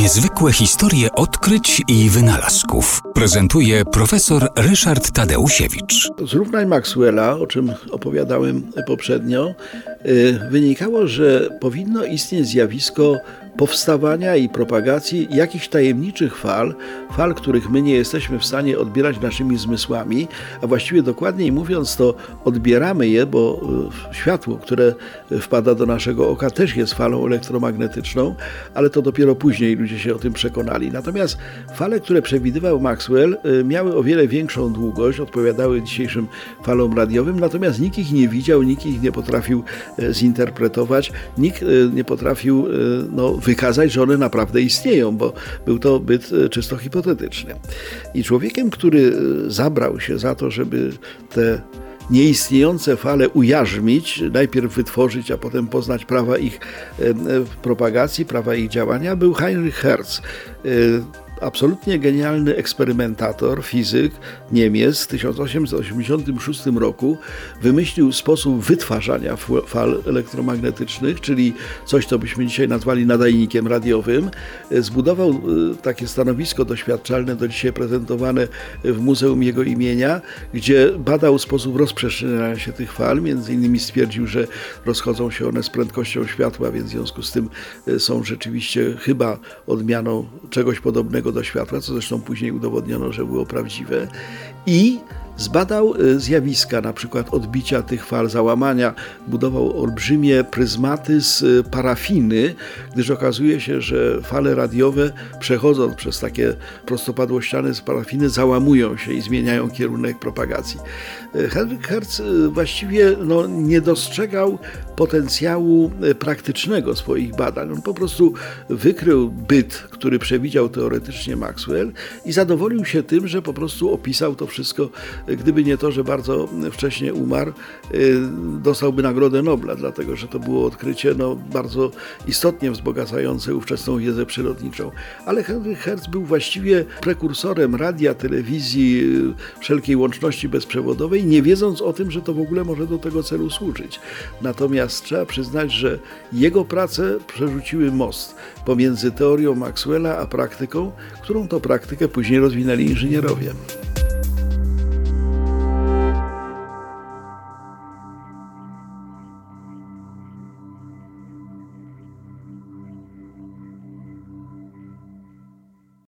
Niezwykłe historie odkryć i wynalazków prezentuje profesor Ryszard Tadeusiewicz. Z równań Maxwella, o czym opowiadałem poprzednio, y, wynikało, że powinno istnieć zjawisko powstawania i propagacji jakichś tajemniczych fal, fal, których my nie jesteśmy w stanie odbierać naszymi zmysłami, a właściwie dokładniej mówiąc, to odbieramy je, bo y, światło, które wpada do naszego oka, też jest falą elektromagnetyczną, ale to dopiero później ludzie się o tym przekonali. Natomiast fale, które przewidywał Maxwell, y, miały o wiele większą długość, odpowiadały dzisiejszym falom radiowym, natomiast nikt ich nie widział, nikt ich nie potrafił y, zinterpretować, nikt nie potrafił no, wykazać, że one naprawdę istnieją, bo był to byt e, czysto hipotetyczny. I człowiekiem, który e, zabrał się za to, żeby te nieistniejące fale ujarzmić, najpierw wytworzyć, a potem poznać prawa ich e, propagacji, prawa ich działania, był Heinrich Hertz absolutnie genialny eksperymentator, fizyk, Niemiec w 1886 roku wymyślił sposób wytwarzania fal elektromagnetycznych, czyli coś, co byśmy dzisiaj nazwali nadajnikiem radiowym. Zbudował e, takie stanowisko doświadczalne, do dzisiaj prezentowane w muzeum jego imienia, gdzie badał sposób rozprzestrzeniania się tych fal. Między innymi stwierdził, że rozchodzą się one z prędkością światła, więc w związku z tym e, są rzeczywiście chyba odmianą czegoś podobnego do światła, co zresztą później udowodniono, że było prawdziwe. I Zbadał y, zjawiska, na przykład odbicia tych fal załamania, budował olbrzymie pryzmaty z y, parafiny, gdyż okazuje się, że fale radiowe przechodząc przez takie prostopadłościane z parafiny załamują się i zmieniają kierunek propagacji. Y, Henryk Hertz właściwie no, nie dostrzegał potencjału praktycznego swoich badań. On po prostu wykrył byt, który przewidział teoretycznie Maxwell i zadowolił się tym, że po prostu opisał to wszystko Gdyby nie to, że bardzo wcześnie umarł, y, dostałby Nagrodę Nobla, dlatego że to było odkrycie no, bardzo istotnie wzbogacające ówczesną wiedzę przyrodniczą. Ale Henry Hertz był właściwie prekursorem radia, telewizji, y, wszelkiej łączności bezprzewodowej, nie wiedząc o tym, że to w ogóle może do tego celu służyć. Natomiast trzeba przyznać, że jego prace przerzuciły most pomiędzy teorią Maxwella a praktyką, którą to praktykę później rozwinęli inżynierowie.